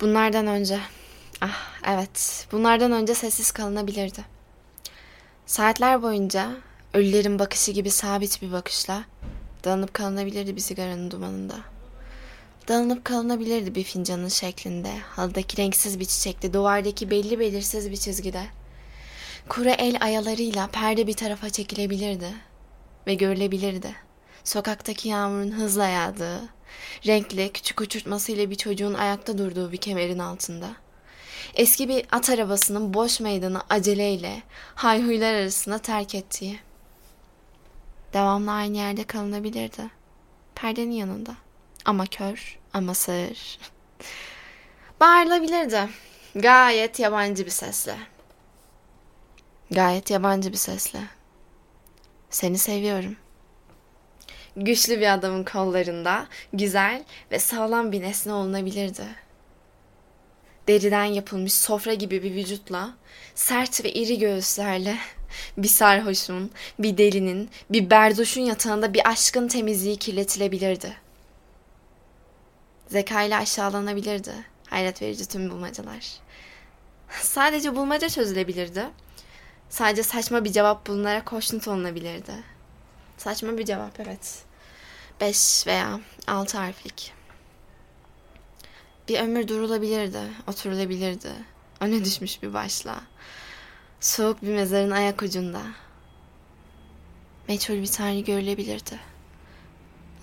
Bunlardan önce, ah evet, bunlardan önce sessiz kalınabilirdi. Saatler boyunca ölülerin bakışı gibi sabit bir bakışla dalanıp kalınabilirdi bir sigaranın dumanında. Dalanıp kalınabilirdi bir fincanın şeklinde, halıdaki renksiz bir çiçekte, duvardaki belli belirsiz bir çizgide. Kuru el ayalarıyla perde bir tarafa çekilebilirdi ve görülebilirdi. Sokaktaki yağmurun hızla yağdığı, renkli küçük uçurtmasıyla bir çocuğun ayakta durduğu bir kemerin altında. Eski bir at arabasının boş meydanı aceleyle hayhuylar arasında terk ettiği. Devamlı aynı yerde kalınabilirdi. Perdenin yanında. Ama kör, ama sağır. Bağırılabilirdi. Gayet yabancı bir sesle. Gayet yabancı bir sesle. Seni seviyorum. Güçlü bir adamın kollarında güzel ve sağlam bir nesne olunabilirdi. Deriden yapılmış sofra gibi bir vücutla, sert ve iri göğüslerle, bir sarhoşun, bir delinin, bir berduşun yatağında bir aşkın temizliği kirletilebilirdi. Zekayla aşağılanabilirdi. Hayret verici tüm bulmacalar. Sadece bulmaca çözülebilirdi. Sadece saçma bir cevap bulunarak hoşnut olunabilirdi. Saçma bir cevap evet. Beş veya altı harflik. Bir ömür durulabilirdi, oturulabilirdi. Öne düşmüş bir başla. Soğuk bir mezarın ayak ucunda. Meçhul bir tanrı görülebilirdi.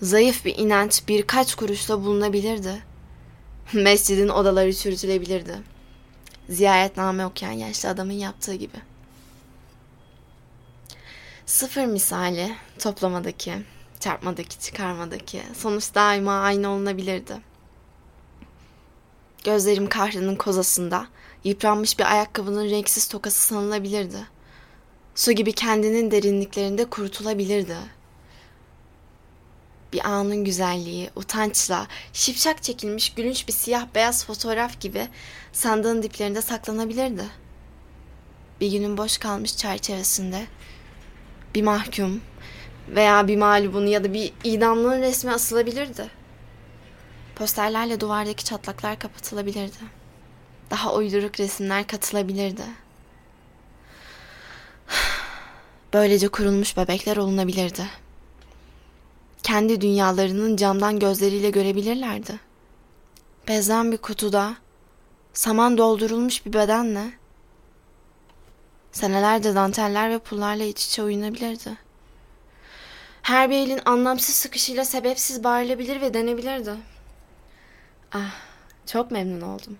Zayıf bir inanç birkaç kuruşla bulunabilirdi. Mescidin odaları çürütülebilirdi. Ziyaretname okuyan yaşlı adamın yaptığı gibi. Sıfır misali toplamadaki, çarpmadaki, çıkarmadaki sonuç daima aynı olunabilirdi. Gözlerim kahrının kozasında, yıpranmış bir ayakkabının renksiz tokası sanılabilirdi. Su gibi kendinin derinliklerinde kurutulabilirdi. Bir anın güzelliği, utançla, şipşak çekilmiş gülünç bir siyah beyaz fotoğraf gibi sandığın diplerinde saklanabilirdi. Bir günün boş kalmış çerçevesinde bir mahkum veya bir mağlubun ya da bir idamlının resmi asılabilirdi. Posterlerle duvardaki çatlaklar kapatılabilirdi. Daha uyduruk resimler katılabilirdi. Böylece kurulmuş bebekler olunabilirdi. Kendi dünyalarının camdan gözleriyle görebilirlerdi. Bezden bir kutuda saman doldurulmuş bir bedenle senelerce danteller ve pullarla iç içe oyunabilirdi. Her bir elin anlamsız sıkışıyla sebepsiz bağırılabilir ve denebilirdi. Ah, çok memnun oldum.